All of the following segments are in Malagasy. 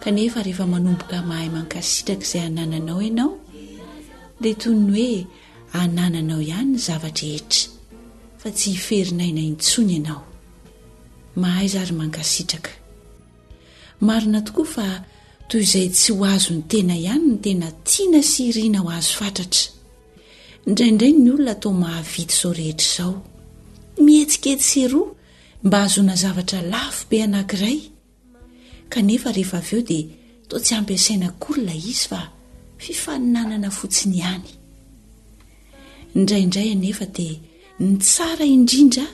Kanefa rehefa manomboka mahay mankasitraka izay anananao ianao, dia toy ny hoe anananao ihany ny zava-drehetra, fa tsy hiferin'aina intsony ianao. Mahaiza àry mankasitraka. Marina tokoa fa toy izay tsy ho azon'ny tena ihany ny tena tiana sy iriana ho azo fatratra. Indraindray ny olona toa mahavita izao rehetra izao. Mihetsiketsy sy eroa mba hahazoana zavatra lafo be anankiray. kanefa rehefa avy eo dia toa tsy ampiasaina akory ilay izy fa fifaninanana fotsiny ihany indraindray anefa dia ny tsara indrindra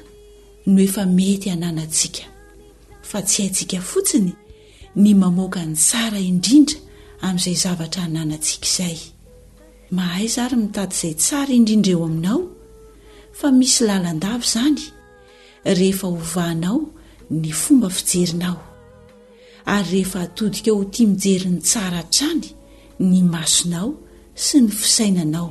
no efa mety hananantsika fa tsy haintsika fotsiny ny mamoaka ny tsara indrindra amin'izay zavatra hananantsika izay mahay zary mitady izay tsara indrindra eo aminao fa misy lalandava izany rehefa hovanao ny fomba fijerinao ary rehefa hatodika ho tia mijery ny tsara hatrany ny masonao sy ny fisainanao.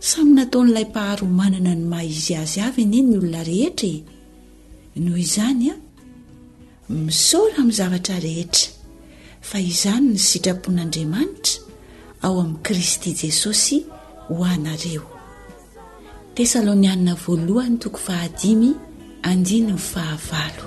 Samy nataon'ilay Mpahary ho manana ny maha izy azy avy anie ny olona rehetra e! Noho izany an! Misaora amin'ny zavatra rehetra, fa izany ny sitrapon'Andriamanitra ao amin'i Kristy Jesosy ho anareo. Tesaloniana Voalohany toko fahadimy andininy fahavalo.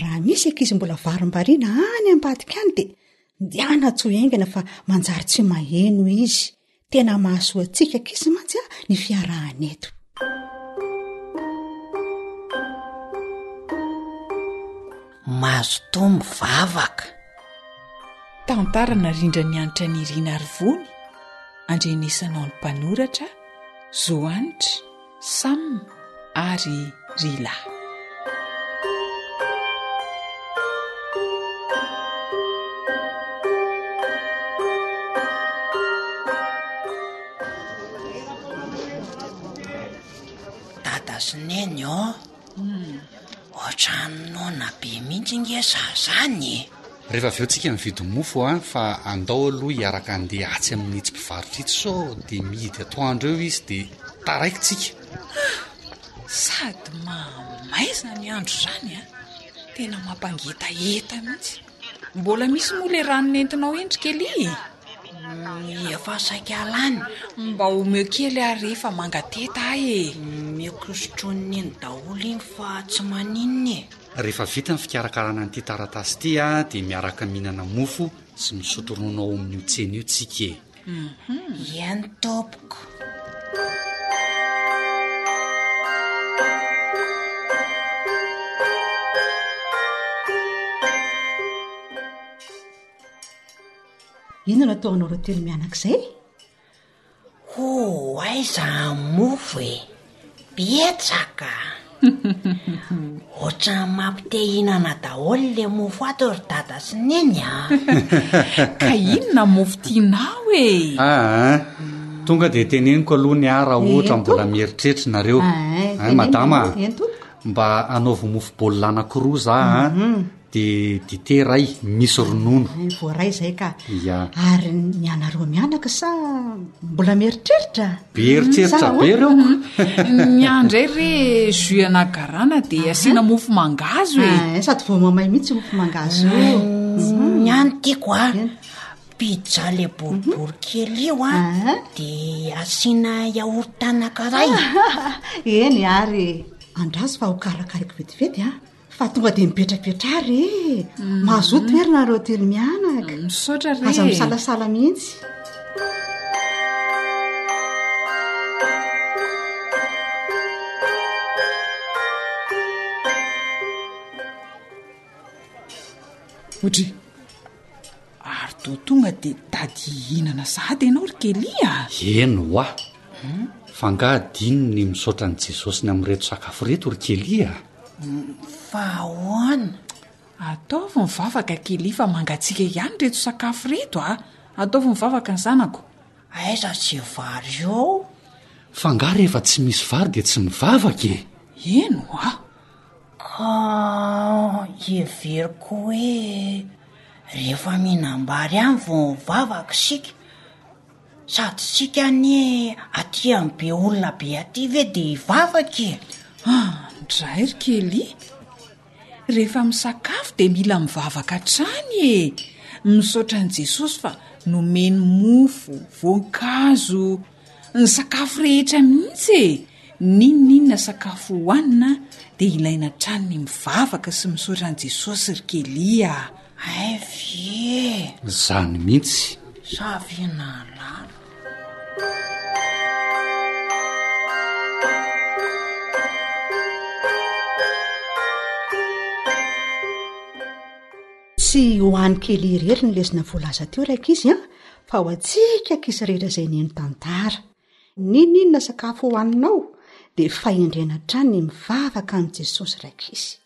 Raha misy ankizy mbola varimbariana any ambadika any dia ndihana tsy ho haingana fa manjary tsy maheno izy. Tena mahasoa antsika ankizy mantsy a ny fiarahana eto. Mahazo tombo vavaka. Tantara narindra ny hanitra nirina ary vony, andrenesanao ny mpanoratra, Zohanitra. Sam ary Rila. Dada sy Neny ô! Ohatran'ny noana be mihitsy nge za zany e! Rehefa avy eo tsika mividy mofo a! Fa andao aloha hiaraka handeha atsy amin'itsy mpivarotra itsy sao dia mihidy atoandro eo izy dia taraiky tsika. Ah! Sady mahamaiza ny andro zany a! Tena mampangetaheta mihitsy. Mbola misy moa le rano nentinao indry Kelly? Uhm, efa saika lany. Mba omeo kely ary efa mangateta ahy e. Omeko sotroiny neny daholo iny fa tsy maninona e. Rehefa vita ny fikarakarana an'ity taratasy ity dia miaraka mihinana mofo sy misotro ronono ao amin'io tsena io tsika e. Iany tompoko. Inona no ataonao ireo telo mianaka izay? Ho aiza hamofo e? Betsaka a! Ohatran'ny mampite hihinana daholo le mofo ato ry dada sy neny a! Ka inona mofo tianao e? Aa, tonga dia teneniko aloha ny ahy raha ohatra mbola mieritreritra nareo. Madama a! Mba anaovy mofo baolina anakiroa za a! De dite ray misy ronono. Ay voaray izay ka. Ia. Ary ny anareo mianaka sa mbola mieritreritra? Be eritreritra Sa be ahoana? reo. Ny ahy indray re jus ana garana dia asiana mofo mangahazo e. Ah, sady vao mamay mihitsy io mofo mangahazo io. Ny any tiako a pizza le boribory kely io a dia asiana yaourt anankiray Eny ary e. Andraso fa hokarakariko vetivety a. fa tonga dia mipetrapetra ary e mhm. mahazoa toerina areo telo mianaka mm, misaotra re aza misalasala mihitsy odry ary to tonga dia dady hihinana sahady ianao ry kelia eno hoa hmm? fa ngaha dino ny misaotra an'i jesosy ny amin'ireto sakafo reto ry kelia Fa ahoana? Ataovy mivavaka Kelly fa mangatsiaka ihany ireto sakafo ireto a! Ataovy mivavaka ny zanako. Aiza tsy vary eo? Fa angaha rehefa tsy misy vary dia tsy mivavaka e? Eny hoa! Ka heveriko hoe rehefa mihinam-bary ihany vao mivavaka isika. Sady tsika anie aty am be olona be aty ve de hivavaka e? Ah, ndray ry Kelly. Rehefa misakafo dia mila mivavaka hatrany e. Misaotra an'i Jesosy fa nomeny mofo, voankazo, ny sakafo rehetra mihitsy e. N'inon'inona sakafo hohanina dia ilaina hatrany ny mivavaka sy misaotra an'i Jesosy ry Kelly a. Aivie! Zany mintsy! Savia nahalala. Tsy ho any Kelly irery ny lesona voalaza teo ry ankizy an, fa ho antsika ankizy rehetra izay nihaino tantara. N'inon'inona sakafo hohaninao dia fahendrena hatrany ny mivavaka amin'i Jesosy ry ankizy.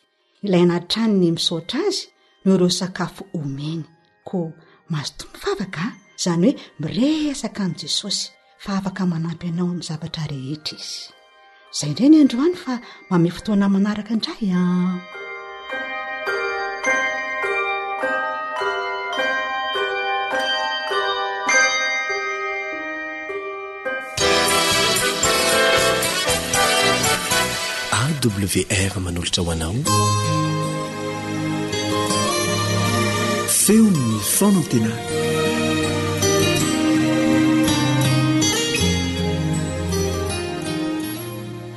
Ilaina hatrany ny misaotra azy noho ireo sakafo omeny. Koa mazotoa mivavaka a! Izany hoe miresaka amin'i Jesosy fa afaka manampy anao amin'ny zavatra rehetra Izy. Izay indray ny androany fa mamehy fotoana manaraka indray an! AWR manolotra ho anao feon'ny fanantenana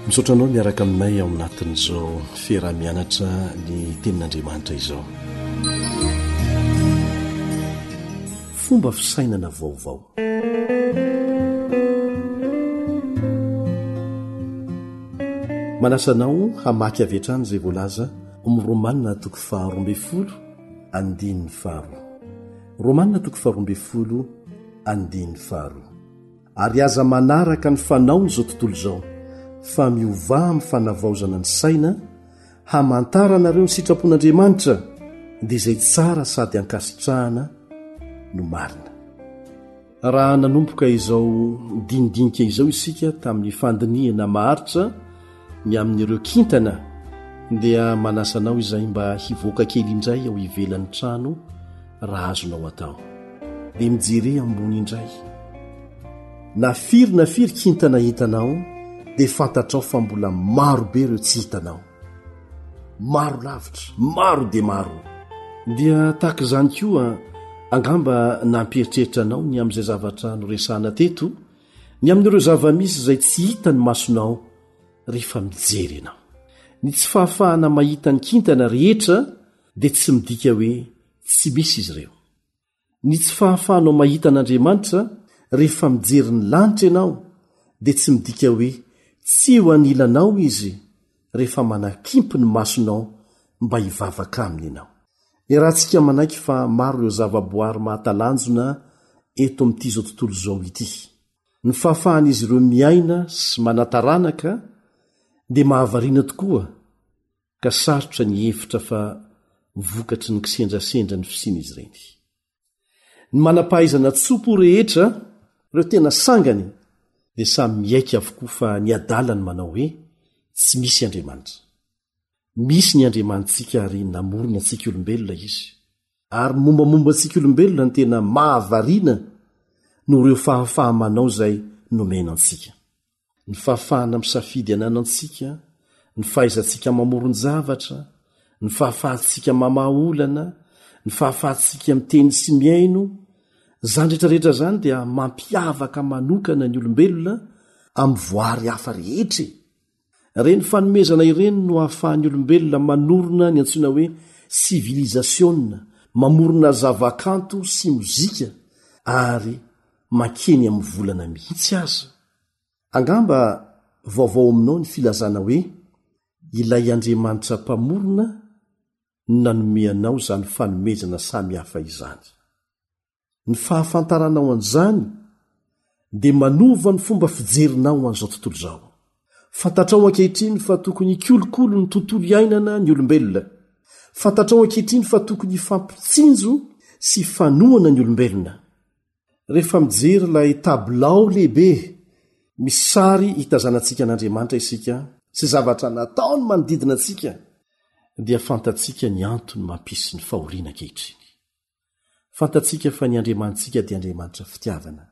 misaotra anao miaraka aminay ao anatin'izao fiaraha-mianatra ny tenin'andriamanitra izao fomba fisainana vaovao Manasa anao hamaky avy hatrany izay voalaza ao amin'ny Romanina toko faharoa ambin'ny folo andininy faharoa. Romanina toko faharoa ambin'ny folo andininy faharoa. Ary aza manaraka ny fanaon'izao tontolo izao, fa miovaha amin'ny fanavaozana ny saina, hamantaranareo ny sitrapon'Andriamanitra dia izay tsara sady ankasitrahana no marina. Raha nanomboka izao dinidinika izao isika tamin'ny fandinihana maharitra ny amin'ireo kintana dia manasanao izay mba hivoaka kely indray ao ivelan'ny trano raha azonao atao. Dia mijery ambony indray. Na firy na firy kintana hitanao, dia fantatrao fa mbola maro be ireo tsy hitanao. Maro lavitra, maro dia maro. Dia tahaka izany koa, angamba nampieritreritra anao ny amin'izay zavatra noresahana teto, ny amin'ireo zava-misy izay tsy hita ny masonao rehefa mijery ianao. Ny tsy fahafahana mahita ny kintana rehetra dia tsy midika hoe tsy misy izy ireo. Ny tsy fahafahanao mahita an'Andriamanitra rehefa mijery ny lanitra ianao dia tsy midika hoe tsy eo anilanao izy rehefa manakimpy ny masonao mba hivavaka aminy ianao. Iarahantsika manaiky fa maro ireo zavaboary mahatalanjona eto amin'ity izao tontolo izao ity. Ny fahafahan'izy ireo miaina sy manataranaka dia mahavariana tokoa ka sarotra ny hihevitra fa vokatry ny kisendrasendra ny fisian'izy ireny. Ny manam-pahaizana tso-po rehetra, ireo tena sangany, dia samy miaiky avokoa fa ny adala ny manao hoe tsy misy Andriamanitra. Misy ny Andriamanitsika ary namorona antsika olombelona izy, ary mombamomba antsika olombelona ny tena mahavariana noho ireo fahafaha-manao izay nomena antsika. ny fahafahana misafidy anana antsika ny fahaizantsika mamoron-javatra ny fahafahantsika mamaha olana ny fahafahantsika miteny sy miaino zany retrarehetra zany dia mampiavaka manokana ny olombelona amy voary hafa rehetra e reny fanomezana ireny no hahafahan'ny olombelona manorona ny antsoina hoe sivilizasiona mamorona zavakanto sy mozika ary makeny amin'ny volana mihitsy aza. Angamba vaovao aminao ny filazana hoe ilay Andriamanitra Mpamorona no nanome anao izany fanomezana samy hafa izany. Ny fahafantaranao an'izany dia manova ny fomba fijerinao an'izao tontolo izao. Fantatrao ankehitriny fa tokony hikolokolo ny tontolo iainana ny olombelona. Fantatrao ankehitriny fa tokony hifampitsinjo sy hifanohana ny olombelona. Rehefa mijery ilay tabilao lehibe misy sary hitazanantsika an'Andriamanitra isika sy zavatra nataony manodidina antsika, dia fantatsika ny antony mampisy ny fahoriana ankehitriny. Fantatsika fa ny Andriamanitsika dia Andriamanitra fitiavana,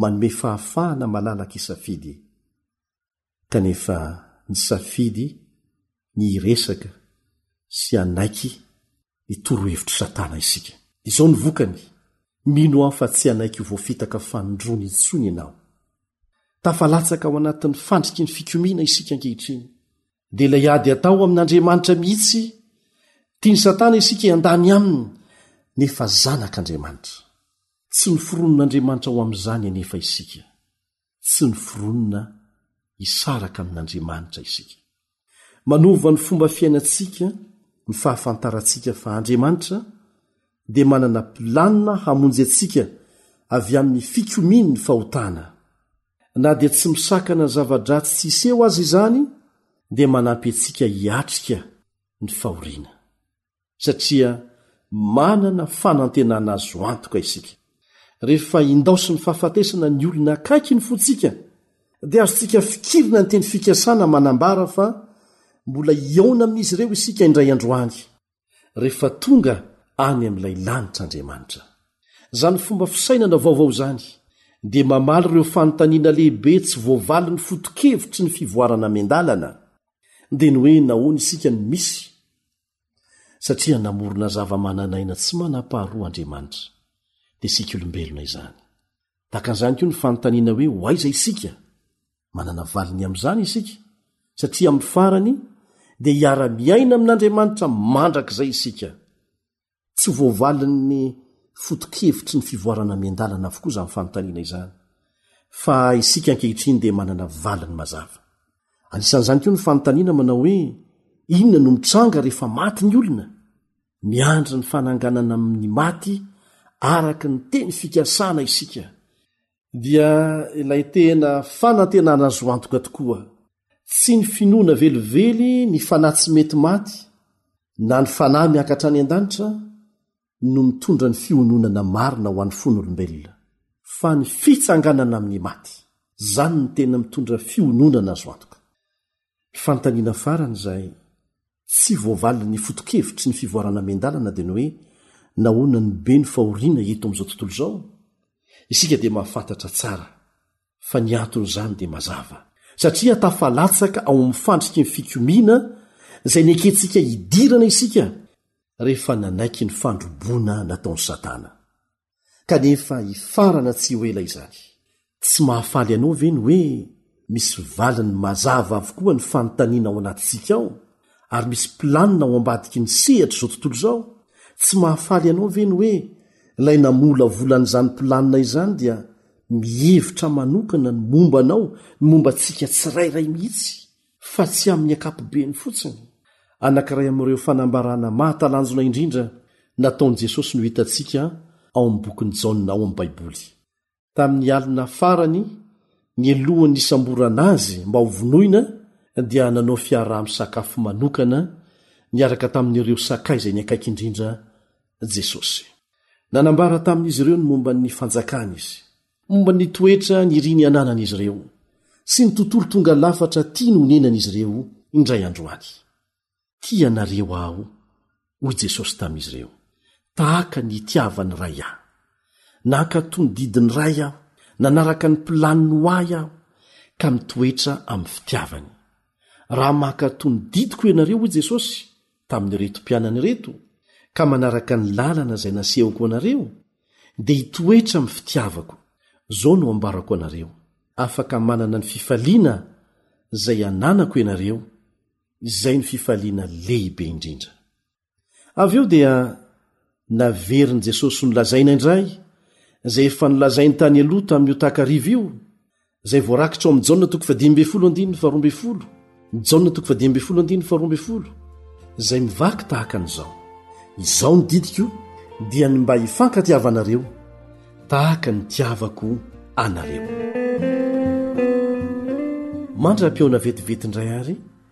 manome fahafahana malalaka hisafidy. kanefa nisafidy ny hiresaka sy hanaiky ny torohevitr'i Satana isika. Izao ny vokany, Mino aho fa tsy hanaiky ho voafitaka fanindroany intsony ianao. Tafalatsaka ao anatin'ny fandriky ny fikomiana isika ankehitriny. Dia ilay ady atao amin'Andriamanitra mihitsy, tian'i Satana isika hiandany aminy, nefa zanak'Andriamanitra. Tsy noforonon'Andriamanitra ho amin'izany anefa isika. tsy noforonina hisaraka amin'Andriamanitra isika. Manova ny fomba fiainantsika ny fahafantarantsika fa Andriamanitra dia manana planina hamonjy antsika avy amin'ny fikomian'ny fahotana. Na dia tsy misakana ny zava-dratsy tsy hiseho aza izany, dia manampy antsika hiatrika ny fahoriana. satria manana fanantenana azo antoka isika. Rehefa indaosin'ny fahafatesana ny olona akaiky ny fontsika, dia azontsika fikirina ny teny fikasana manambara fa mbola hihaona amin'izy ireo isika indray andro any, rehefa tonga any amin'ilay lanitra Andriamanitra. Izany fomba fisainana vaovao izany dia mamaly ireo fanontaniana lehibe tsy voavalin'ny foto-kevitry ny fivoarana miandalana, dia ny hoe nahoana isika no misy, satria namorona zava-manan'aina tsy manam-paharoa Andriamanitra, dia isika olombelona izany. Tahaka an'izany koa ny fanontaniana hoe ho aiza isika? Manana valiny amin'izany isika, satria amin'ny farany dia hiara-miaina amin'Andriamanitra mandrakizay isika. Tsy voavalin'ny foto-kevitry ny fivoarana miandalana avokoa izany fanontaniana izany, fa isika ankehitriny dia manana valiny mazava. Anisan'izany koa ny fanontaniana manao hoe, Inona no mitranga rehefa maty ny olona? Miandry ny fananganana amin'ny maty araka ny teny fikasana isika, dia ilay tena fanantenana azo antoka tokoa. Tsy ny finoana velively ny fanahy tsy mety maty na ny fanahy miakatra any an-danitra no mitondra ny fiononana marina ho an'ny fon'olombelona, fa ny fitsanganana amin'ny maty. Izany no tena mitondra fiononana azo antoka. Fanontaniana farany izay tsy voavalin'ny foto-kevitry ny fivoarana miandalana dia ny hoe nahoana no be ny fahoriana eto amin'izao tontolo izao? Isika dia mahafantatra tsara fa ny anton'izany dia mazava. Satria tafalatsaka ao amin'ny fandriky ny fikomiana izay nekentsika hidirana isika rehefa nanaiky ny fandroboana nataon'i Satana. kanefa hifarana tsy ho ela izany. Tsy mahafaly anao ve ny hoe misy valiny mazava avokoa ny fanontaniana ao anatintsika ao, ary misy planina ao ambadiky ny sehatr'izao tontolo izao? Tsy mahafaly anao ve ny hoe Ilay namolavola an'izany planina izany dia mihevitra manokana ny momba anao, ny momba antsika tsirairay mihitsy? fa tsy amin'ny ankapobeny fotsiny. Anankiray amin'ireo fanambarana mahatalanjona indrindra nataon'i Jesosy no hitantsika ao amin'ny bokin'i Jaona ao amin'ny Baiboly. Tamin'ny alina farany nialohan'ny nisamborana azy mba hovonoina, dia nanao fiaraha-misakafo manokana niaraka tamin'ireo sakaizany akaiky indrindra Jesosy. Nanambara tamin'izy ireo ny momba ny Fanjakana izy. Momba ny toetra niriny hananan'izy ireo sy ny tontolo tonga lafatra tiany honenan'izy ireo indray andro any. Tia anareo Aho, hoy Jesosy tamin'izy ireo, tahaka ny itiavan'ny Ray Ahy. Nankatò ny didin'ny Ray Aho, nanaraka ny planiny ho ahy Aho, ka mitoetra amin'ny fitiavany. Raha mankatò ny didiko ianareo, hoy Jesosy, tamin'ireto mpianany ireto ka manaraka ny lalana izay nasehoko anareo, dia hitoetra amin'ny fitiavako. Izao no ambarako anareo, afaka manana ny fifaliana izay ananako ianareo, izay ny fifaliana lehibe indrindra. Avy eo dia naverin'i Jesosy nolazaina indray izay efa nolazainy tany aloha tamin'io takariva io, izay voarakitra ao amin'ny jaona toko fadimy ambin'ny folo andininy faharoa ambin'ny folo ny jaona toko fadimy ambin'ny folo andininy faharoa ambin'ny folo izay mivaky tahaka an'izao izao ny didiko dia ny mba hifankatiavanareo tahaka ny tiavako anareo mandra-pihaona vetivety indray ary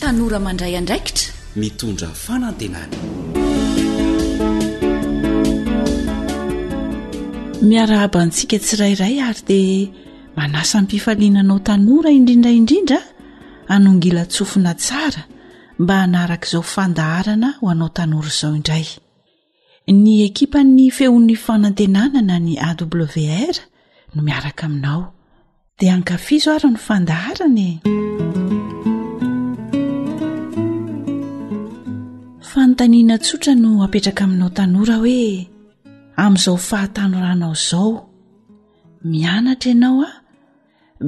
Tanora mandray andraikitra, mitondra fanantenana. Miarahaba antsika tsirairay ary dia manasa am-pifaliana anao tanora indrindra indrindra. hanongilan-tsofina tsara mba hanaraka izao fandaharana ho anao tanora izao indray ny ekipan'ny feon'ny fanantenanana ny awr no miaraka aminao dia ankafizo ary ny fandaharana e fanontaniana tsotra no apetraka aminao tanora hoe amin'izao fahatanoranao izao mianatra ianao a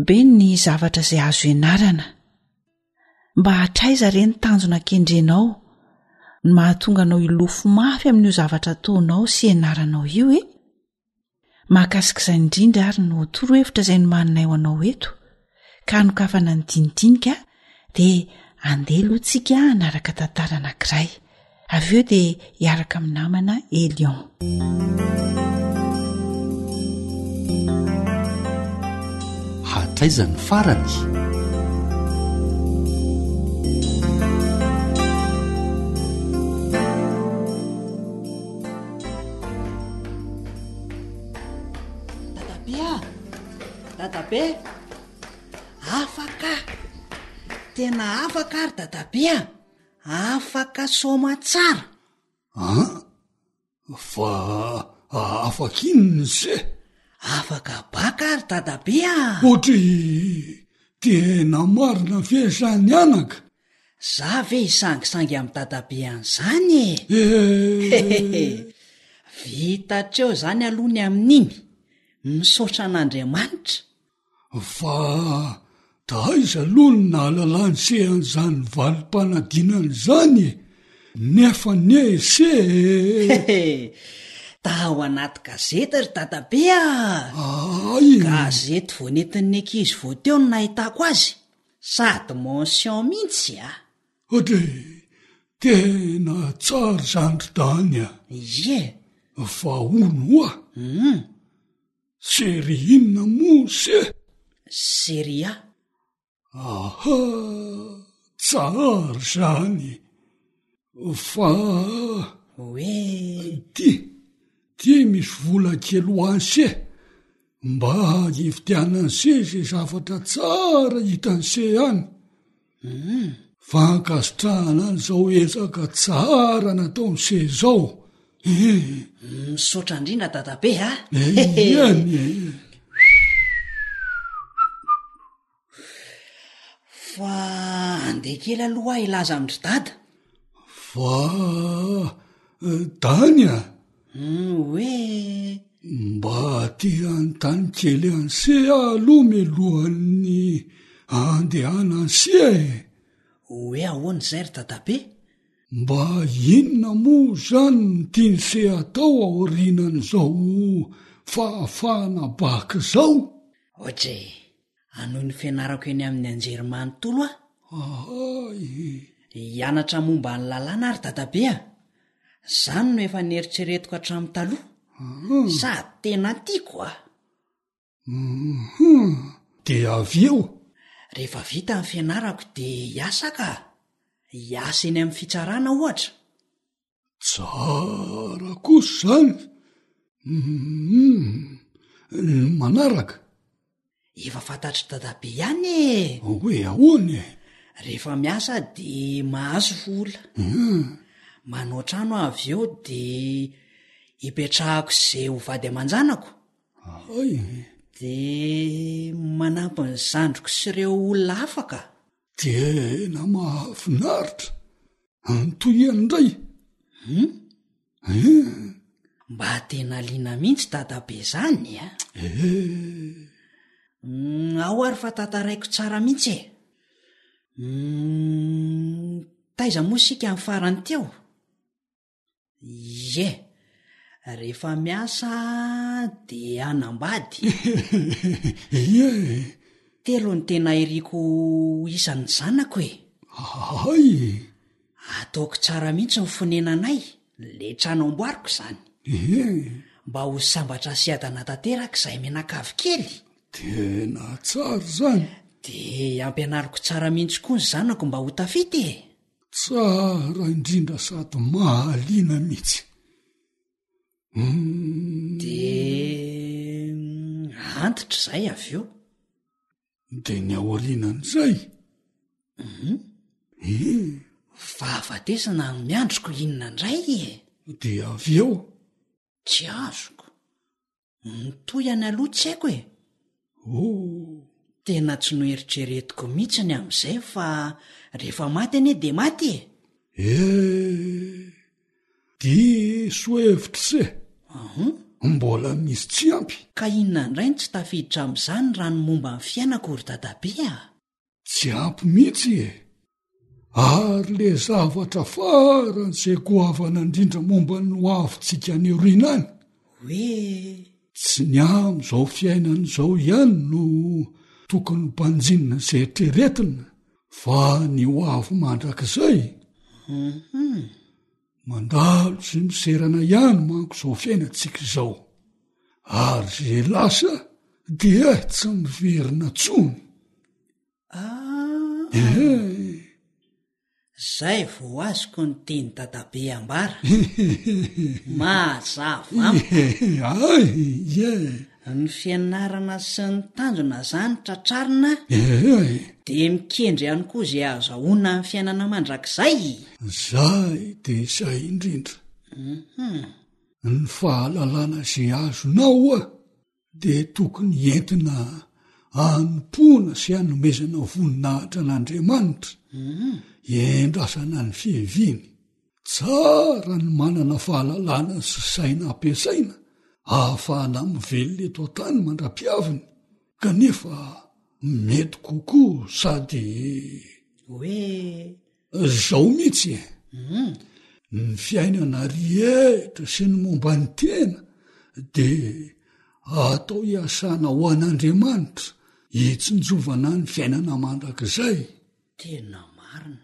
Be ny zavatra izay azo ianarana. Mba hatraiza re ny tanjona kendrenao no mahatonga anao hilofo mafy amin'io zavatra ataonao sy ianaranao io e? Mahakasika izany indrindra ary no torohevitra izay nomaninay ho anao eto ka anokafana ny dinidinika dia andeha aloha tsika hanaraka tantara anankiray avy eo dia hiaraka amin'ny namana elion hatraizan'ny farany dadabe a dadabe Afaka, tena afaka ary dadabe a! Afaka soamantsara! An? Fa afaka inona ise? Afaka baka ary dadabe a! Otry tena marina ve izany anaka? Za ve hisangisangy amin'i dadabe an'izany e? Hehehe! Vita hatreo izany aloha ny amin'iny. Misaotra an'Andriamanitra. Fa da aiza aloha ny nahalalany se an'izany valim-panadinana izany e! Nefa anie se e! Da ao anaty gazety ry dadabe a! Ay! Gazety vao nentin'ny ankizy vao teo no nahitako azy, sady mention mihitsy a! Otre! Tena tsara izany ry dany a! Ie! Fa hono hoa! Hum! Série inona moa se? Série A. Aha! Tsara zany. Fa. Hoe. Ty, ty misy vola kely ho an se. Mba hividianan'i se ze zavatra tsara hitan'i se any. Fa ankasitrahana an'izao ezaka tsara nataon'i se izao e! Misaotra indrindra dadabe a! Iany e! Fa andeha kely aloha aho hilaza amin-dry dada. Fa Dany a! Humm oee. Mba aty hanontany kely an'se aloha mialohan'ny andehana an'se e! Oe ahoana izay ry dadabe? Mba inona moa izany no tian'se hatao aorianan'izao fahafahana bac izao? Ok. hanohy ny fianarako eny amin'ny anjery manontolo aho. Ahay! Hianatra momba ny lalàna ary dadabe a! Zany no efa neritreretiko hatramin'ny taloha. Ah. Sady tena tiako a! Mhm. Dia avy eo? Rehefa vita ny fianarako dia hiasa ka. Hiasa eny amin'ny fitsarana ohatra. Tsara kosa zany. Hum, ny manaraka. Efa fantatr'i dadabe ihany e. Hoe ahoana e? Rehefa miasa de mahazo vola. Hum. Manao trano avy eo de ipetrahako izay ho vady aman-janako. Hay. De manampy ny zandriko sy ireo olona hafa ka. Tena mahafinaritra! Antohiany indray um um. Mba tena liana mihitsy dadabe izany a! Eh! Um ao ary fa tantaraiko tsara mihitsy e! Um taiza moa isika ny farany teo? ye rehefa miasa de anambady ye telo ny tena iriko isan'ny zanako e ay ataoko tsara mihitsy ny fonenanay le trano amboariko izany ye mba ho sambatra sy adana tanteraka izay menakavy kely tena tsara izany de ampianariko tsara mihitsy koa ny zanako mba ho tafita e Tsara indrindra sady mahaliana mihitsy. Dia antitra izay avy eo. Dia ny aorianan'izay. Mhm. Eh. Fahafatesana no miandriko inona indray e? Dia avy eo. Tsy azoko. mitohy any aloha tsy haiko e oh tena tsy noeritreretiko mihitsy ny amin'izay fa rehefa maty anie dia maty e eh di soa hevitra se ahum mbola misy tsy ampy ka inona indray ny tsy tafiditra amin'izany raha ny momba ny fiainako ry dadabe ah tsy ampy mihitsy e! Ary le zavatra farany izay goavana indrindra momba ny hoavintsika any aoriana any, hoe tsy ny amin'izao fiainana izao ihany no tokony banjinina sy eritreretina fa ny hoavy mandrakizay. Mandalo sy miserana ihany manko izao fiainantsika izao, ary ze lasa dia tsy miverina tsony. Ah. Eh. Zay vo azoko ny tiany dadabe ambara. Mahazava amiko. Ay, yeah. Ny fianarana sy ny tanjona zany tratrarina dia mikendry ihany koa izay ahazahoana ny fiainana mandrakizay? Izay dia izay indrindra. Ny fahalalana izay azonao dia tokony entina anompoana sy anomezana voninahitra an'Andriamanitra, iandrasana ny fiaviany. Tsara ny manana fahalalana sy saina ampiasaina ahafahana mivelona eto an-tany mandra-pihaviny, kanefa mety kokoa sady. Hoe. Izao mihitsy e! Ny fiainana rehetra sy ny momba ny tena dia atao hiasana ho an'Andriamanitra, hitsinjovana ny fiainana mandrakizay. Tena marina.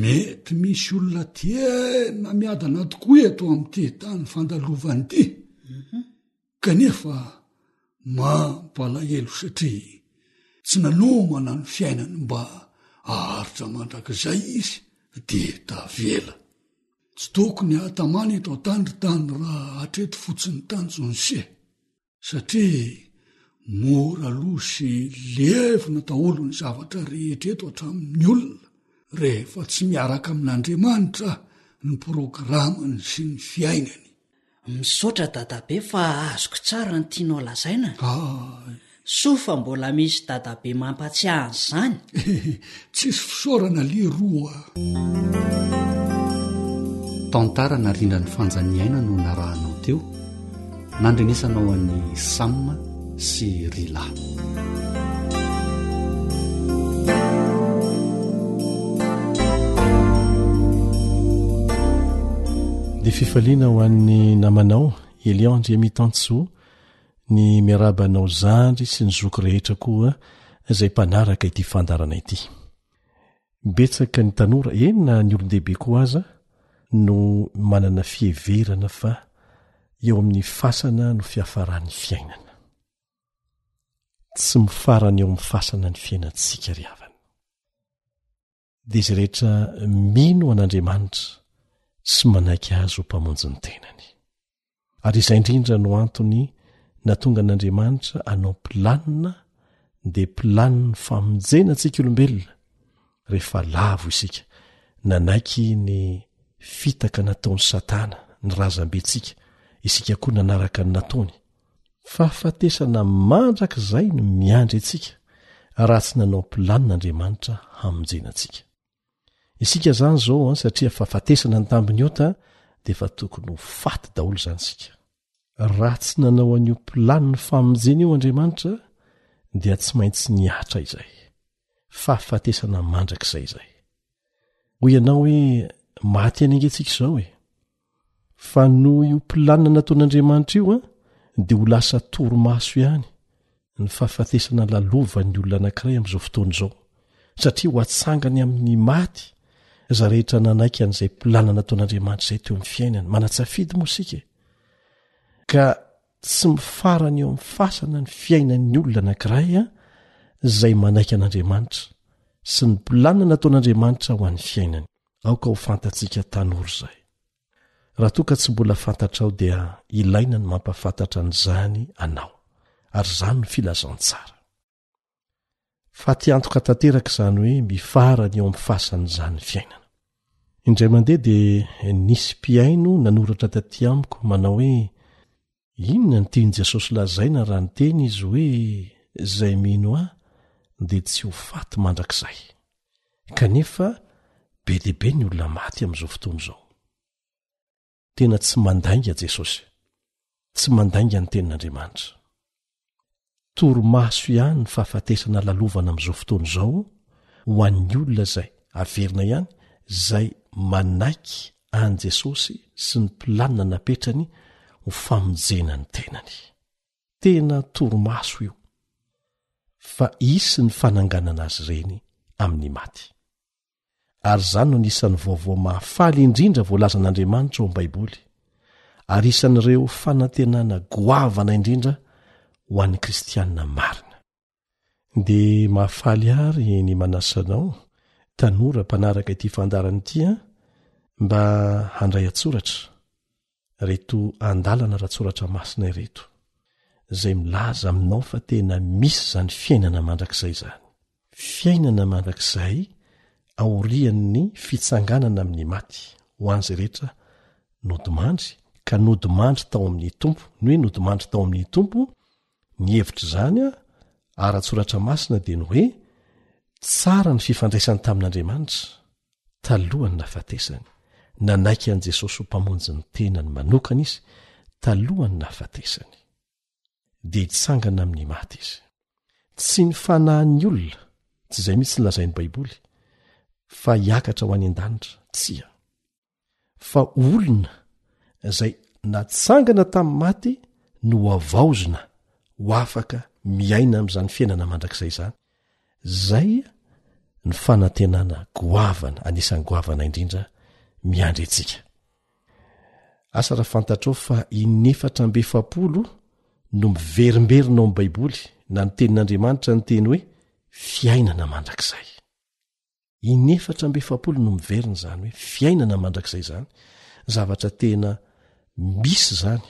Mety misy olona tena miadana tokoa eto amin'ity tany fandalovan'ny ity, kanefa mampalahelo satria tsy nanomana ny fiainany mba haharitra mandrakizay izy dia tavela. Tsy tokony hahatamana eto an-tany ry tany raha hatreto fotsiny tany Jonsia. satria mora lo sy levona daholo ny zavatra rehetra eto hatramin'ny olona rehefa tsy miaraka amin'Andriamanitra ny programany sy ny fiainany. Misaotra dadabe fa azoko tsara ny tianao lazaina. Hay. Soa fa mbola misy dadabe mampatsiahy an'izany. Tsisy fisaorana leroa a. Tantara narindra ny fanja ny aina no narahanao teo, nandrenesanao an'i Sam sy Rila. dia fifaliana ho an'ny namanao Elian Andriamitansoa Ny miarahaba anao zandry sy ny zoky rehetra koa izay mpanaraka ity fandarana ity. Betsaka ny tanora, eny na ny olon-dehibe koa aza, no manana fiheverana fa eo amin'ny fasana no fiafaran'ny fiainana. Tsy mifarana eo amin'ny fasana ny fiainantsika ry havana. dia izay rehetra mino an'Andriamanitra sy manaiky azy ho mpamonjy ny tenany. Ary izay indrindra no antony natonga an'Andriamanitra anao mpilanina dia mpilanin'ny famonjena antsika olombelona rehefa lavo isika nanaiky ny fitaka nataon'i satana ny razambentsika isika koa nanaraka ny nataony Fahafatesana mandrakizay no miandry antsika raha tsy nanao planina Andriamanitra hamonjena antsika. Isika izany izao an, satria fahafatesana ny tambin'ny ota dia efa tokony ho faty daholo izany isika. Raha tsy nanao an'io planiny famonjena io Andriamanitra dia tsy maintsy nihatra izay. fahafatesana mandrakizay izay hoy ianao hoe maty any angentsika izao e fa noho io planina nataon'andriamanitra io a dia ho lasa toromaso ihany ny fahafatesana lalovan'ny olona anankiray amin'izao fotoana izao satria ho atsangany amin'ny maty za rehetra nanaiky an'izay planina nataon'andriamanitra izay teo amin'ny fiainany manatsafidy moa sika e ka tsy mifarana eo amin'ny fasana ny fiainan'ny olona anankiray a izay manaiky an'andriamanitra sy ny planina nataon'andriamanitra ho an'ny fiainany aoka ho fantatsika tanora izay raha toa ka tsy mbola fantatrao dia ilaina ny mampafantatra an'izany anao ary izany ny filazantsara fa ti antoka tanteraka izany hoe mifarany eo amin'ny fasany izany fiainana indray mandeha dia nisy mpihaino nanoratra taty amiko manao hoe inona ny tian'i jesosy lazaina raha ny teny izy hoe izay mino ahy dia tsy ho faty mandrakizay kanefa be dia be ny olona maty amin'izao fotoana izao tena tsy mandainga Jesosy, tsy mandainga ny Tenin'Andriamanitra. Torimaso ihany ny fahafatesana lalovana amin'izao fotoana izao ho an'ny olona izay averina ihany izay manaiky an'i Jesosy sy ny planina napetrany ho famonjena ny tenany. Tena torimaso io fa hisy ny fananganana azy ireny amin'ny maty. ary izany no anisan'ny vaovao mahafaly indrindra voalazan'Andriamanitra ao amin'ny Baiboly, ary isan'ireo fanantenana goavana indrindra ho an'ny Kristianina marina. Dia mahafaly àry ny manasa anao, tanora mpanaraka ity fandaharana ity an, mba handray an-tsoratra, reto andalana ratsoratra masina ireto zay milaza aminao fa tena misy zany fiainana mandrakizay zany fiainana mandrakizay aorian'ny fitsanganana amin'ny maty ho an'izay rehetra nodimandry ka nodimandry tao amin'ny tompo ny hoe nodimandry tao amin'ny tompo Ny hevitr'izany, ara-tSoratra Masina, dia ny hoe tsara ny fifandraisany tamin'Andriamanitra, talohan'ny nahafatesany. Nanaiky an'i Jesosy ho Mpamonjy ny tenany manokana izy, talohan'ny nahafatesany. Dia hitsangana amin'ny maty izy. Tsy ny fanahin'ny olona, tsy izay mihitsy no lazain'ny Baiboly, fa hiakatra ho any an-danitra. Tsia. fa olona izay natsangana tamin'ny maty no havaozina ho afaka miaina amin'izany fiainana mandrakizay izany, izay ny fanantenana goavana anisan'ny goavana indrindra miandry antsika. Asa raha fantatrao fa inefatra amby efapolo no miverimberina ao amin'ny Baiboly na ny tenin'Andriamanitra ny teny hoe fiainana mandrakizay. inefatra amby efapolo no miverina izany hoe fiainana mandrakizay izany zavatra tena misy izany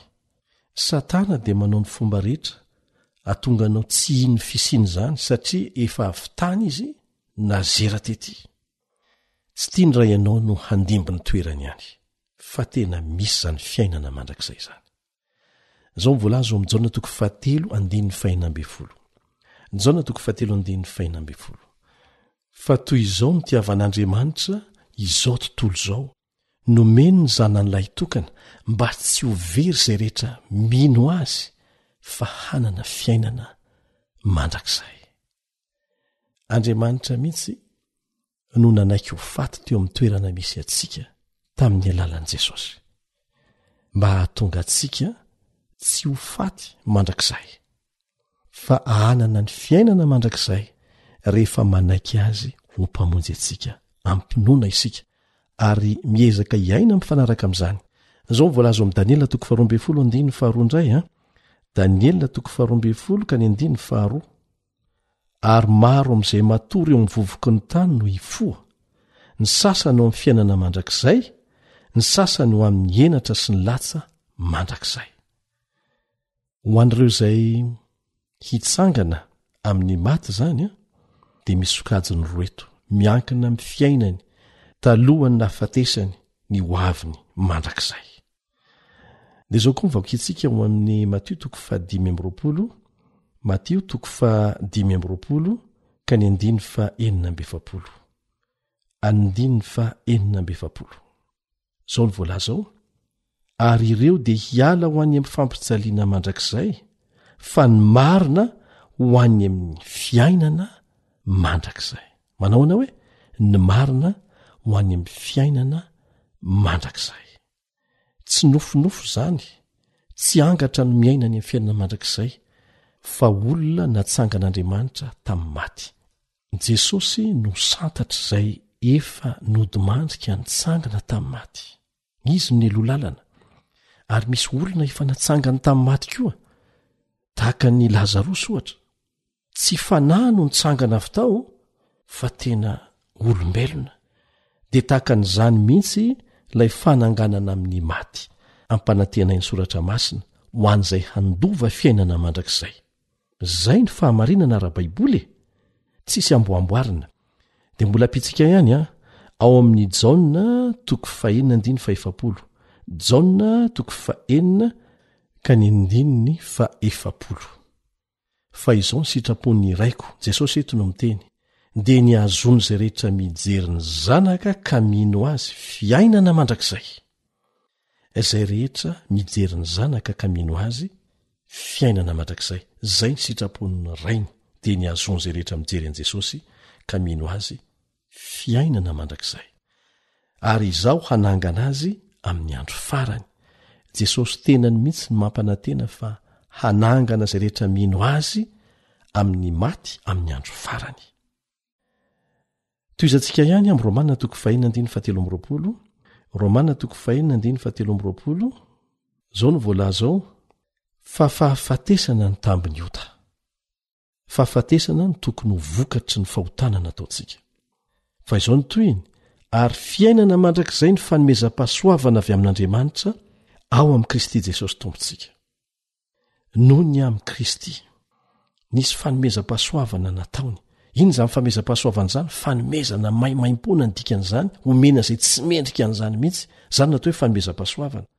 satana dia manao ny fomba rehetra atonga anao tsy hino fisiny izany satria efa avy tany izy nazera tety tsy tia ny ray anao no handimby ny toerany ihany fa tena misy izany fiainana mandrakizay izany Izao ny voalaza ao amin'ny Jaona toko fahatelo andininy fahena ambin'ny folo. Jaona toko fahatelo andininy fahena ambin'ny folo. Fa toy izao no tiavan'Andriamanitra izao tontolo izao, nomeny ny Zanany Lahitokana mba tsy ho very izay rehetra mino Azy fa hanana fiainana mandrakizay. Andriamanitra mihitsy no nanaiky ho faty teo amin'ny toerana misy antsika tamin'ny alalan'i Jesosy, mba hahatonga antsika tsy ho faty mandrakizay, fa ahanana ny fiainana mandrakizay rehefa manaiky azy ho mpamonjy antsika ampinoana isika ary miezaka hiaina mifanaraka amin'izany zao ny voalaza oamin'ny daniela toko faharoambey folo andiny faharoa indray a ah. daniela toko faharoambey folo ka ny andiny faharoa ary maro amin'izay matory eo amin'ny vovoky ny tany no hifoha, ny sasany ho amin'ny fiainana mandrakizay, ny sasany ho amin'ny henatra sy ny latsa mandrakizay. Ho an'ireo izay hitsangana amin'ny maty izany a, dia misy sokajiny roa eto, miankina amin'ny fiainany talohan'ny nahafatesany ny hoaviny mandrakizay. dia izao koa nyvaokintsika ho amin'ny matio toko fa dimy ambyroapolo matio toko fa dimy ambyroapolo ka ny andiny fa enina mby efapolo andiny fa enina mby efapolo izao ny voalaza ao ary ireo dia hiala ho any amin'ny fampijaliana mandrakizay fa ny marina ho any amin'ny fiainana mandrakizay manao ana hoe ny marina ho any amin'ny fiainana mandrakizay tsy nofinofy izany tsy angatra ny miaina any amin'ny fiainana mandrakizay fa olona natsangan'andriamanitra tamin'ny maty jesosy no santatra izay efa nodimandrika nitsangana tamin'ny maty izy no nelo lalana ary misy olona efa natsangany tamin'ny maty koa tahaka ny lazarosy ohatra Tsy fanahy no nitsangana avy tao fa tena olombelona, dia tahaka an'izany mihitsy ilay fananganana amin'ny maty ampanantenain'ny Soratra Masina ho an'izay handova fiainana mandrakizay. Izay ny fahamarinana ara-baiboly e! Tsisy amboamboarina. Dia mbola ampitsika ihany an, ao amin'ny Jaona toko fahenina andininy faefapolo, Jaona toko fahenina ka ny andininy faefapolo. Fa izao ny sitrapon'ny Raiko, Jesosy eto no miteny, dia ny hahazoan'izay rehetra mijery ny Zanaka ka mino Azy fiainana mandrakizay. Izay rehetra mijery ny Zanaka ka mino Azy, fiainana mandrakizay. Izay ny sitrapon'ny Rainy, dia ny hahazoan'izay rehetra mijery an'i Jesosy ka mino Azy, fiainana mandrakizay ary izaho hanangana azy amin'ny andro farany jesosy tenany mihitsy ny mampanantena fa hanangana izay rehetra mino azy amin'ny maty amin'ny andro farany toizantsika ihany am romana toko fahina andiny fahatelo amroapolo romana toko fahina andiny fahatelo amroapolo zao no voalazao fa fahafatesana ny tambiny ota Fahafatesana no tokony ho vokatry ny fahotana nataontsika. Fa izao ny tohiny, ary fiainana mandrakizay ny fanomezam-pahasoavana avy amin'Andriamanitra ao amin'i Kristy Jesosy Tompontsika. Noho ny amin'i Kristy, nisy fanomezam-pahasoavana nataony. Inona izany famezam-pahasoavana izany? Fanomezana maimaimpoana ny dikan'izany, omena izay tsy mendrika an'izany mihitsy, izany no atao hoe fanomezam-pahasoavana.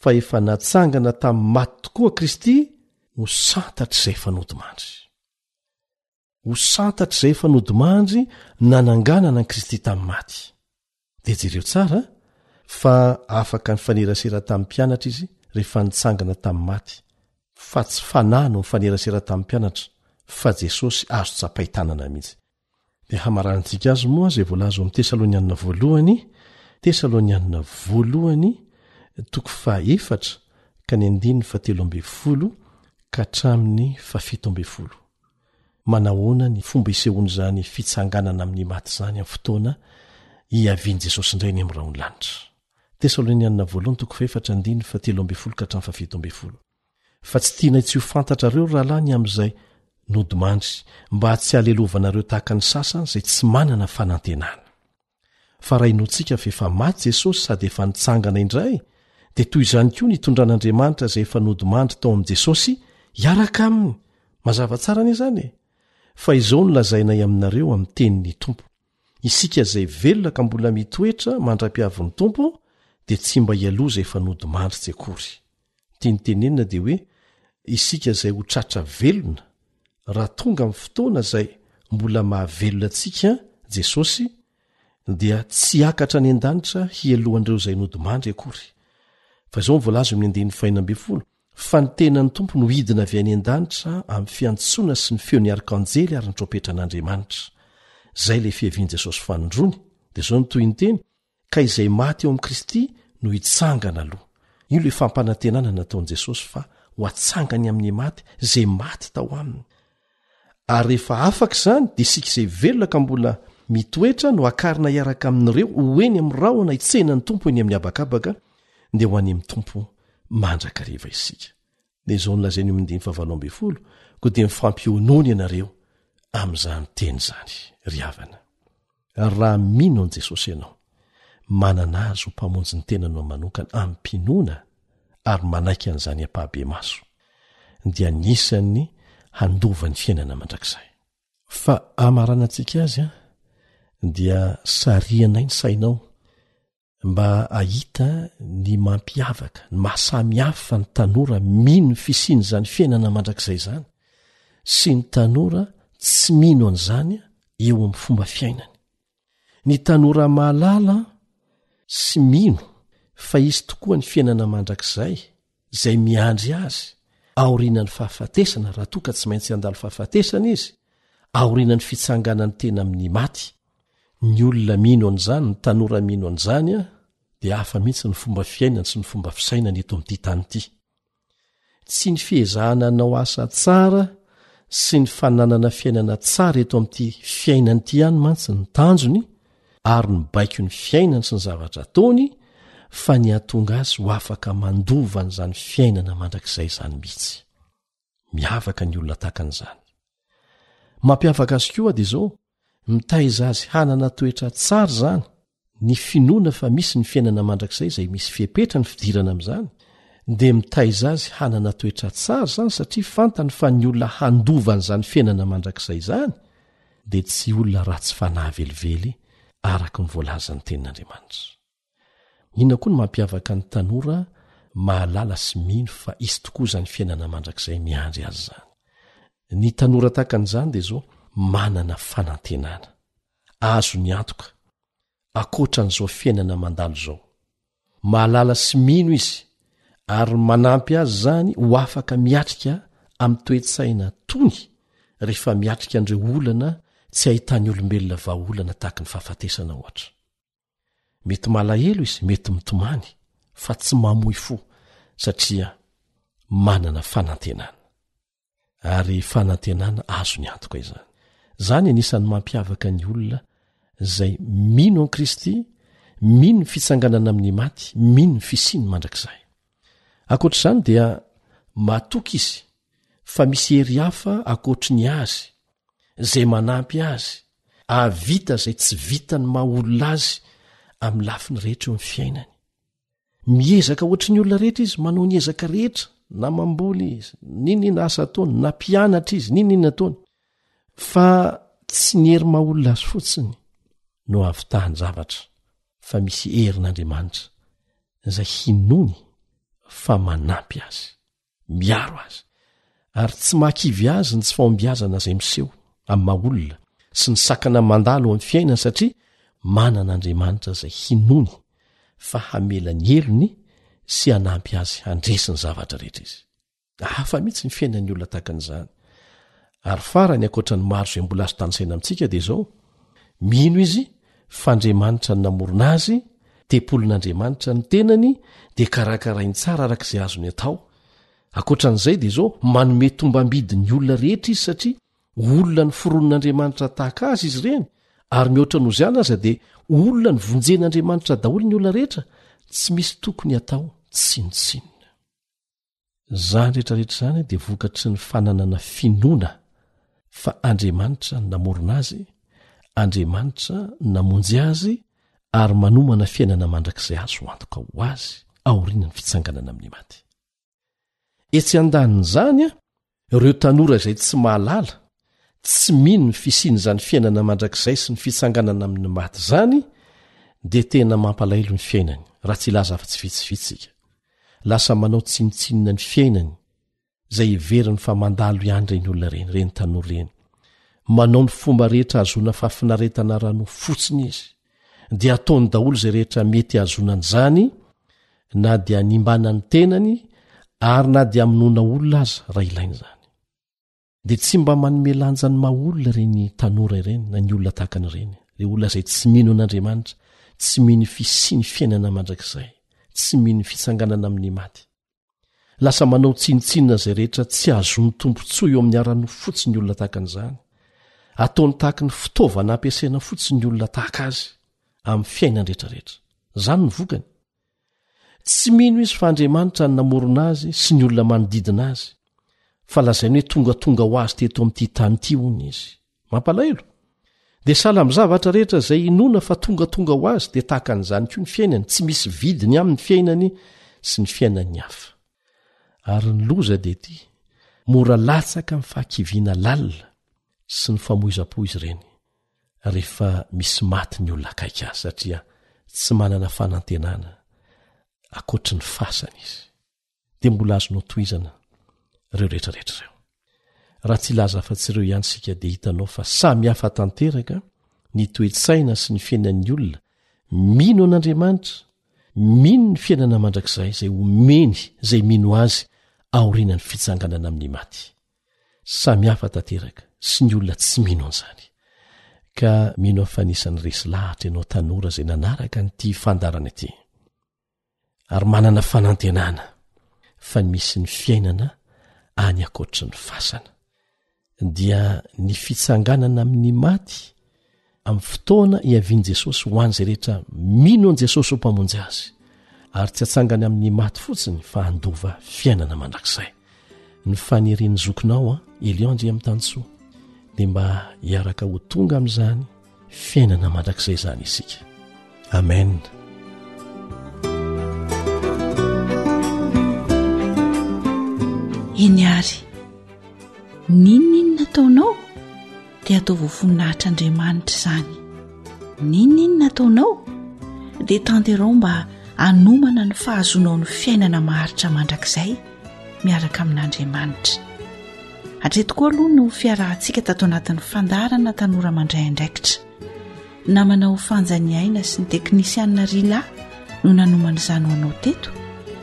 fa efa natsangana tamin'ny maty tokoa Kristy, ho santatr'izay efa nodimandry. Ho santatr'izay efa nodimandry nananganana an'i Kristy tamin'ny maty. Dia jereo tsara fa afaka nifanerasera tamin'ny mpianatra izy rehefa nitsangana tamin'ny maty, fa tsy fanahy no nifanerasera tamin'ny mpianatra, fa Jesosy azo tsapain-tanana mihitsy. Ny hamaranantsika azy moa izay voalaza ao amin'ny Tesalonianina Voalohany, Tesalonianina Voalohany, toko faha-efatra ka ny andininy fahatelo ambin'ny folo ka hatramin'ny fahafito ambin'ny folo. Manahoana ny fomba isehoan'izany fitsanganana amin'ny maty izany amin'ny fotoana hiavian'i Jesosy indray eny amin'ny rahon'ny lanitra? Tesalonianina Voalohany, toko faha-efatra, andininy fahatelo ambin'ny folo ka hatramin'ny fahafito ambin'ny folo. fa tsy tianay tsy ho fantatrareo ry rahalahy ny amin'izay nodimandry, mba tsy halelovanareo tahaka ny sasany izay tsy manana fanantenana. Fa raha inoantsika fa efa maty Jesosy sady efa nitsangana indray, dia toy izany koa ny itondran'Andriamanitra izay efa nodimandry tao amin'i Jesosy hiaraka aminy. Mazava tsara anie izany e! Fa izao no lazainay aminareo amin'ny tenin'ny Tompo, isika izay velona ka mbola mitoetra mandra-piavin'ny Tompo dia tsy mba hialoha izay efa nodimandry tsy akory. Tiany tenenina dia hoe isika izay ho tratra velona raha tonga amin'ny fotoana izay mbola mahavelona antsika Jesosy dia tsy hiakatra any an-danitra hialohan'ireo izay nodimandry akory. Fa izao no voalaza eo amin'ny andininy fahena ambin'ny folo, Fa ny tenan'ny Tompo no hidina avy any an-danitra amin'ny fiantsoana sy ny feon'ny arkanjely ary ny trompetran'Andriamanitra. Izay ilay fiavian'i Jesosy fanindroany. Dia izao no tohiny teny, ka izay maty ao amin'i Kristy no hitsangana aloha. Io ilay fampanantenana nataon'i Jesosy fa ho atsangany amin'ny maty izay maty tao aminy. Ary rehefa afaka izany, dia isika izay velona ka mbola mitoetra no hakarina hiaraka amin'ireo ho eny amin'ny rahona hitsehinan'ny Tompo eny amin'ny habakabaka, dia ho any amin'ny Tompo mandrakariva isika. dia izao nolazain'io amin'ny dimy faha valo ambin'ny folo, koa dia mifampionona ianareo amin'izany teny izany, ry havana. Ary raha mino an'i Jesosy ianao, manana azy ho mpamonjy ny tenanao manokana amim-pinoana ary manaiky an'izany ampahabemaso, dia anisan'ny handova ny fiainana mandrakizay. Fa hamaranantsika azy dia sarianay ny sainao mba ahita ny mampiavaka ny mahasamy hafa ny tanora mino ny fisian' izany fiainana mandrakizay izany sy ny tanora tsy mino an' izany eo amin'ny fomba fiainany ny tanora mahalala sy mino fa hisy tokoa ny fiainana mandrakizay izay miandry azy aorianan'ny fahafatesana raha toa ka tsy maintsy handalo fahafatesana izy aorianan'ny fitsanganany tena amin'ny maty ny olona mino an'izany ny tanora mino an'izany a dia hafa mihitsy ny fomba fiainany sy ny fomba fisainany eto amin'ity tany ity tsy ny fihezahana anao asa tsara sy ny fananana fiainana tsara eto amin'ity fiainany ity ihany mantsy ny tanjony ary ny baikon'ny fiainany sy ny zavatra ataony fa ny hatonga azy ho afaka mandova an'izany fiainana mandrakizay izany mihitsy miavaka ny olona taka an'izany mampiavaka azy koa dia izao mitaiza azy hanana toetra tsara izany ny finoana fa misy ny fiainana mandrakizay izay misy fiepetra ny fidirana amin'izany dia mitaiza azy hanana toetra tsara izany satria fantany fa ny olona handova an'izany fiainana mandrakizay izany dia tsy olona ratsy fanahy velively araka ny voalazan'ny Tenin'Andriamanitra. Inona koa no mampiavaka ny tanora mahalala sy mino fa hisy tokoa izany fiainana mandrakizay miandry azy izany? Ny tanora tahaka an'izany dia izao manana fanantenana, azony antoka, ankoatra an'izao fiainana mandalo izao. Mahalala sy mino izy ary manampy azy izany ho afaka miatrika amin'ny toe-tsaina tony rehefa miatrika an'ireo olana tsy hahitan'ny olombelona vahaolana tahaka ny fahafatesana ohatra. Mety malahelo izy, mety mitomany, fa tsy mamoy fo satria manana fanantenana. ary fanantenana azo ny antoka izany zany anisan'ny mampiavaka ny olona zay mino an kristy mino ny fitsanganana amin'ny maty mino ny fisiny mandrakizay akoatra izany dia matoka izy fa misy hery hafa akoatry ny azy zay manampy azy ahavita zay tsy vita ny maha olona azy amin'ny lafiny rehetra eo amin'ny fiainany miezaka ohatry ny olona rehetra izy manao ny ezaka rehetra na mamboly izy nini na asa ataony na mpianatra izy nini na ataony fa tsy ny hery maha olona azy fotsiny no avitahany zavatra fa misy herin'andriamanitra izay hinoany fa manampy azy miaro azy ary tsy mahakivy azy ny tsy fahombiazana izay miseho amin'ny maha olona sy ny sakana mandalo amin'ny fiainany satria manana andriamanitra izay hinoany fa hamela ny helony sy hanampy azy handresy ny zavatra rehetra izy hafa mihitsy ny fiainan'ny olona tahaka an'izany ary farany ankoatra ny maro izay mbola azo tanisaina amintsika dia izao mino izy f'Andriamanitra no namorona azy, tempolin'Andriamanitra ny tenany dia karakarainy tsara araka izay azony atao, ankoatra an'izay dia izao manome tombambidy ny olona rehetra izy satria olona ny foronin'Andriamanitra tahaka azy izy ireny ary mihoatra noho izany aza dia olona ny vonjen'Andriamanitra daholo ny olona rehetra, tsy misy tokony atao tsinontsinona. Izany rehetra rehetra izany dia vokatry ny fananana finoana fa Andriamanitra no namorona azy, Andriamanitra no namonjy azy ary manomana fiainana mandrakizay azo antoka ho azy aorian'ny fitsanganana amin'ny maty. Etsy andanin'izany, Ireo tanora izay tsy mahalala, tsy mino ny fisian'izany fiainana mandrakizay sy ny fitsanganana amin'ny maty izany dia tena mampalaelo ny fiainany, raha tsy hilaza afa-tsy vitsivitsy isika. Lasa manao tsinontsinona ny fiainany, izay heveriny fa mandalo ihany ireny olona ireny, ireny tanora ireny. Manao ny fomba rehetra hahazoana fahafinaretana ara-nofo fotsiny izy. dia ataony daholo izay rehetra mety hahazoana an'izany na dia nimbana ny tenany ary na dia minoana olona aza raha ilaina izany dia tsy mba manome lanja ny maha olona ireny tanora ireny na ny olona tahaka ny ireny re olona izay tsy mino an'andriamanitra tsy mino fisiany fiainana mandrakizay tsy mino fitsanganana amin'ny maty Lasa manao tsinontsinona izay rehetra tsy hahazoany tombontsoa eo amin'ny ara-nofo fotsiny ny olona tahaka an'izany. Ataony tahaka ny fitaovana ampiasaina fotsiny ny olona tahaka azy amin'ny fiainany rehetrarehetra. Izany no vokany. Tsy mino izy fa Andriamanitra no namorona azy sy ny olona manodidina azy, fa lazainy hoe tongatonga ho azy teto amin'ity tany ity hono izy. Mampalahelo? Dia sahala amin'ny zavatra rehetra izay inoana fa tongatonga ho azy dia tahaka an'izany koa ny fiainany, tsy misy vidiny amin'ny fiainany sy ny fiainan'ny hafa. Ary ny loza dia ity, mora latsaka amin'ny fahakiviana lalina sy ny famoizam-po izy ireny, rehefa misy maty ny olona akaiky azy satria tsy manana fanantenana ankoatry ny fasana izy. dia mbola azonao tohizana ireo rehetrarehetra ireo raha tsy laza afa-tsy ireo ihany sika dia hitanao fa samy hafa tanteraka ny toetsaina sy ny fiainan'ny olona mino an'andriamanitra mino ny fiainana mandrakizay izay omeny izay mino azy aoriana ny fitsanganana amin'ny maty samy hafa tanteraka sy ny olona tsy mino an'izany ka mino afa-nisan'ny resy lahatra ianao tanora izay nanaraka nyity fandarana ity ary manana fanantenana fa ny misy ny fiainana any ankoatry ny fasana dia ny fitsanganana amin'ny maty amin'ny fotoana iavian'i jesosy ho an'izay rehetra mino an'i jesosy ho mpamonjy azy ary tsy atsangany amin'ny maty fotsiny fa handova fiainana mandrakizay ny fanirian'ny zokinao an elion andri amin'ny tanysoa dia mba hiaraka ho tonga amin'izany fiainana mandrakizay izany isika amen eny ary ninoninona taonao dia ataovao voninahitr'Andriamanitra izany. N'inon'inona ataonao dia tanterao mba hanomana ny fahazoanao ny fiainana maharitra mandrakizay miaraka amin'Andriamanitra. Hatreto koa aloha no fiarahantsika tato anatin'ny fandaharana tanora mandray andraikitra. Namana ho fanjany aina sy ny teknisianina Rila no nanomana izany ho anao teto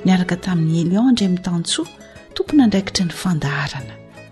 miaraka tamin'ny Elion Andriamitansoa tompon'andraikitry ny fandaharana.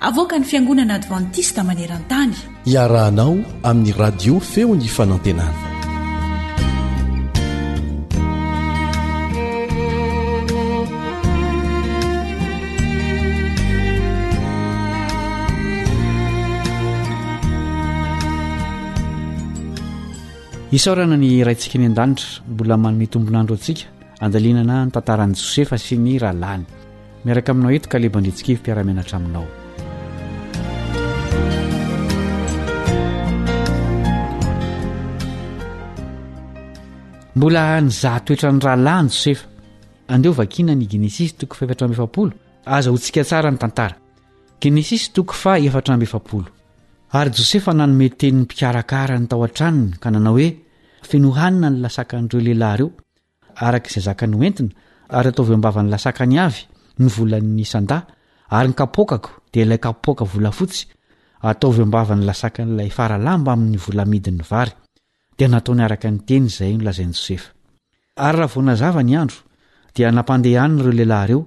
Avoakan'ny Fiangonana Advantista maneran-tany. Iarahanao amin'ny Radio Feon'ny Fanantenana. Isaorana ny raintsika ny an-danitra mbola manome tombon'andro antsika andalinana ny tantaran'i Josefa sy ny rahalahiny. Miaraka aminao eto Kaleba Andritsikivy mpiara-mianatra aminao. Mbola nizaha toetra ny rahalahy ny Josefa. Andeo vakina ny Genesisy toko fahefatra amby efapolo, aza ho tsika tsara ny tantara. Genesisy toko faha efatra amby efapolo. Ary Josefa nanome teny ny mpikarakara ny tao an-tranony ka nanao hoe, Fenohanina ny lasakan'ireo lehilahy ireo, araka izay zakany hoentina, ary ataovy eo am-bavan'ny lasakany avy ny volan'ny sandà, ary ny kapoakako dia ilay kapoaka volafotsy, ataovy eo am-bavan'ny lasakan'ilay fara-lamba amin'ny vola amidin'ny vary. Dia nataony araka ny teny izay nolazain'i Josefa. Ary raha vao nazava ny andro, dia nampandehan'ireo lehilahy ireo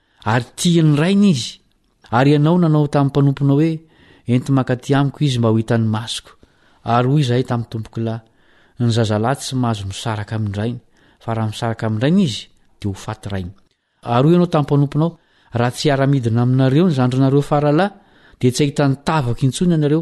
Ary tia ny Rainy izy. Ary ianao nanao tamin'ny mpanomponao hoe, 'Ento mankaty amiko izy mba ho hitan'ny masoko. Ary hoy izahay tamin'ny tompokolahy, 'Ny zazalahy tsy mahazo misaraka amin'ny rainy, fa raha misaraka amin'ny rainy izy, dia ho faty rainy. Ary hoy ianao tamin'ny mpanomponao, 'Raha tsy hiara-midina aminareo ny zandrinareo faralahy, dia tsy hahita ny tavako intsony ianareo.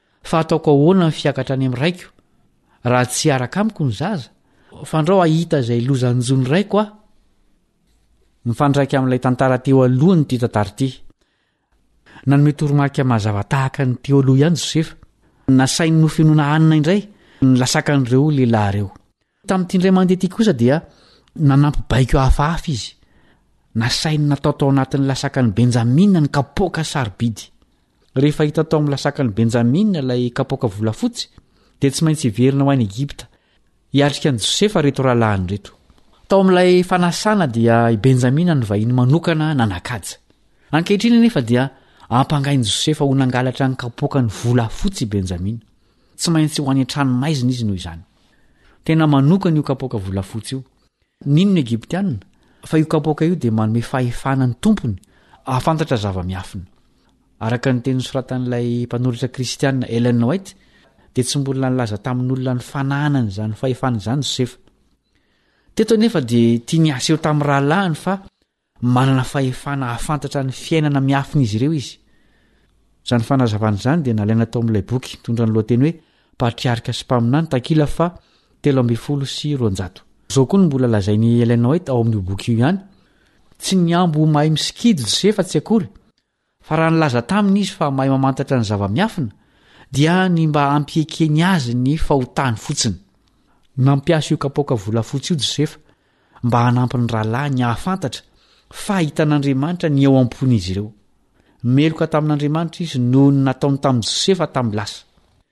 Fa hataoko ahoana ny fiakatra any amin'ny raiko raha tsy hiaraka amiko ny zaza? Fandrao hahita izay lozan-jon'ny raiko aho. Mifandraika amin'ilay tantara teo alohan'ity tantara ity. Nanome toromarika mazava tahaka ny teo aloha ihany Josefa. Nasainy nofenoina hanina indray ny lasakan'ireo lehilahy ireo. Tamin'ity indray mandeha ity kosa dia nanampy baiko hafahafa izy. Nasainy natao tao anatin'ny lasakan'i Benjamina ny kapoaka sarobidy. Rehefa hita tao amin'ny lasakan'i Benjamina ilay kapoaka volafotsy, dia tsy maintsy hiverina ho any Egypta, hiatrika an'i Josefa ireto rahalahiny ireto. Tao amin'ilay fanasana dia i Benjamina no vahiny manokana nanan-kaja. Ankehitriny anefa dia ampangain'i Josefa ho nangalatra ny kapoakan'ny volafotsy i Benjamina. Tsy maintsy ho any an-trano maizina izy noho izany. Tena manokana io kapoaka volafotsy io. Nino ny Egyptianina fa io kapoaka io dia manome fahefana ny tompony hahafantatra zava-miafina. Araka ny teny nosoratan'ilay mpanoratra kristianina Ellen White, dia tsy mbola nilaza tamin'olona ny fananany izany fahefana izany Josefa. Teto anefa dia tiany haseho tamin'ny rahalahiny fa Manana fahefana hahafantatra ny fiainana miafin'izy ireo izy. Izany fanazavana izany dia nalaina tao amin'ilay boky nitondra ny lohateny hoe Patriarika sy Mpaminany, takila faha telo ambin'ny folo sy roanjato. Izao koa no mbola lazain'i Ellen White ao amin'io boky io ihany, Tsy nihambo ho mahay misikidy Josefa tsy akory, Fa raha nilaza taminy izy fa mahay mamantatra ny zava-miafina, dia ny mba hampiekeny azy ny fahotany fotsiny. Nampiasa io kapoaka volafotsy io Josefa mba hanampy ny rahalahiny hahafantatra fa hitan'Andriamanitra ny ao am-pon'izy ireo. Meloka tamin'Andriamanitra izy noho ny nataony tamin'i Josefa tamin'ny lasa.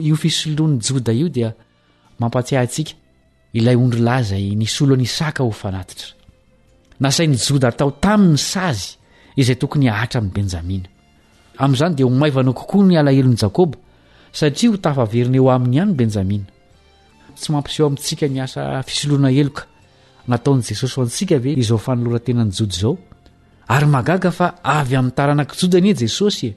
Io fisoloan'i Joda io dia mampahatsiahy antsika ilay ondry lahy izay nisolo an'i Isaka ho fanatitra. Nasain'i Joda hatao taminy ny sazy izay tokony hahatra amin'i Benjamina. Amin'izany dia ho maivana kokoa ny alahelon'i Jakoba satria ho tafaverina eo aminy ihany Benjamina. Tsy mampiseho amintsika ny asa fisoloana heloka nataon'i Jesosy ho antsika ve izao fanoloran-tenan'i Joda izao? Ary mahagaga fa avy amin'ny taranak'i Joda anie Jesosy e!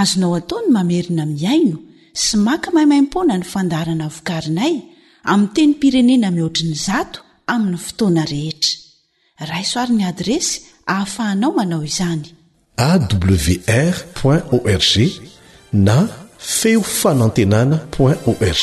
Azonao atao ny mamerina mihaino sy maka maimaim-poana ny fandaharana vokarinay amin'ny tenim-pirenena mihoatry ny zato amin'ny fotoana rehetra. Raiso àry ny adiresy ahafahanao manao izany. awr point org na feo fanantenana point org.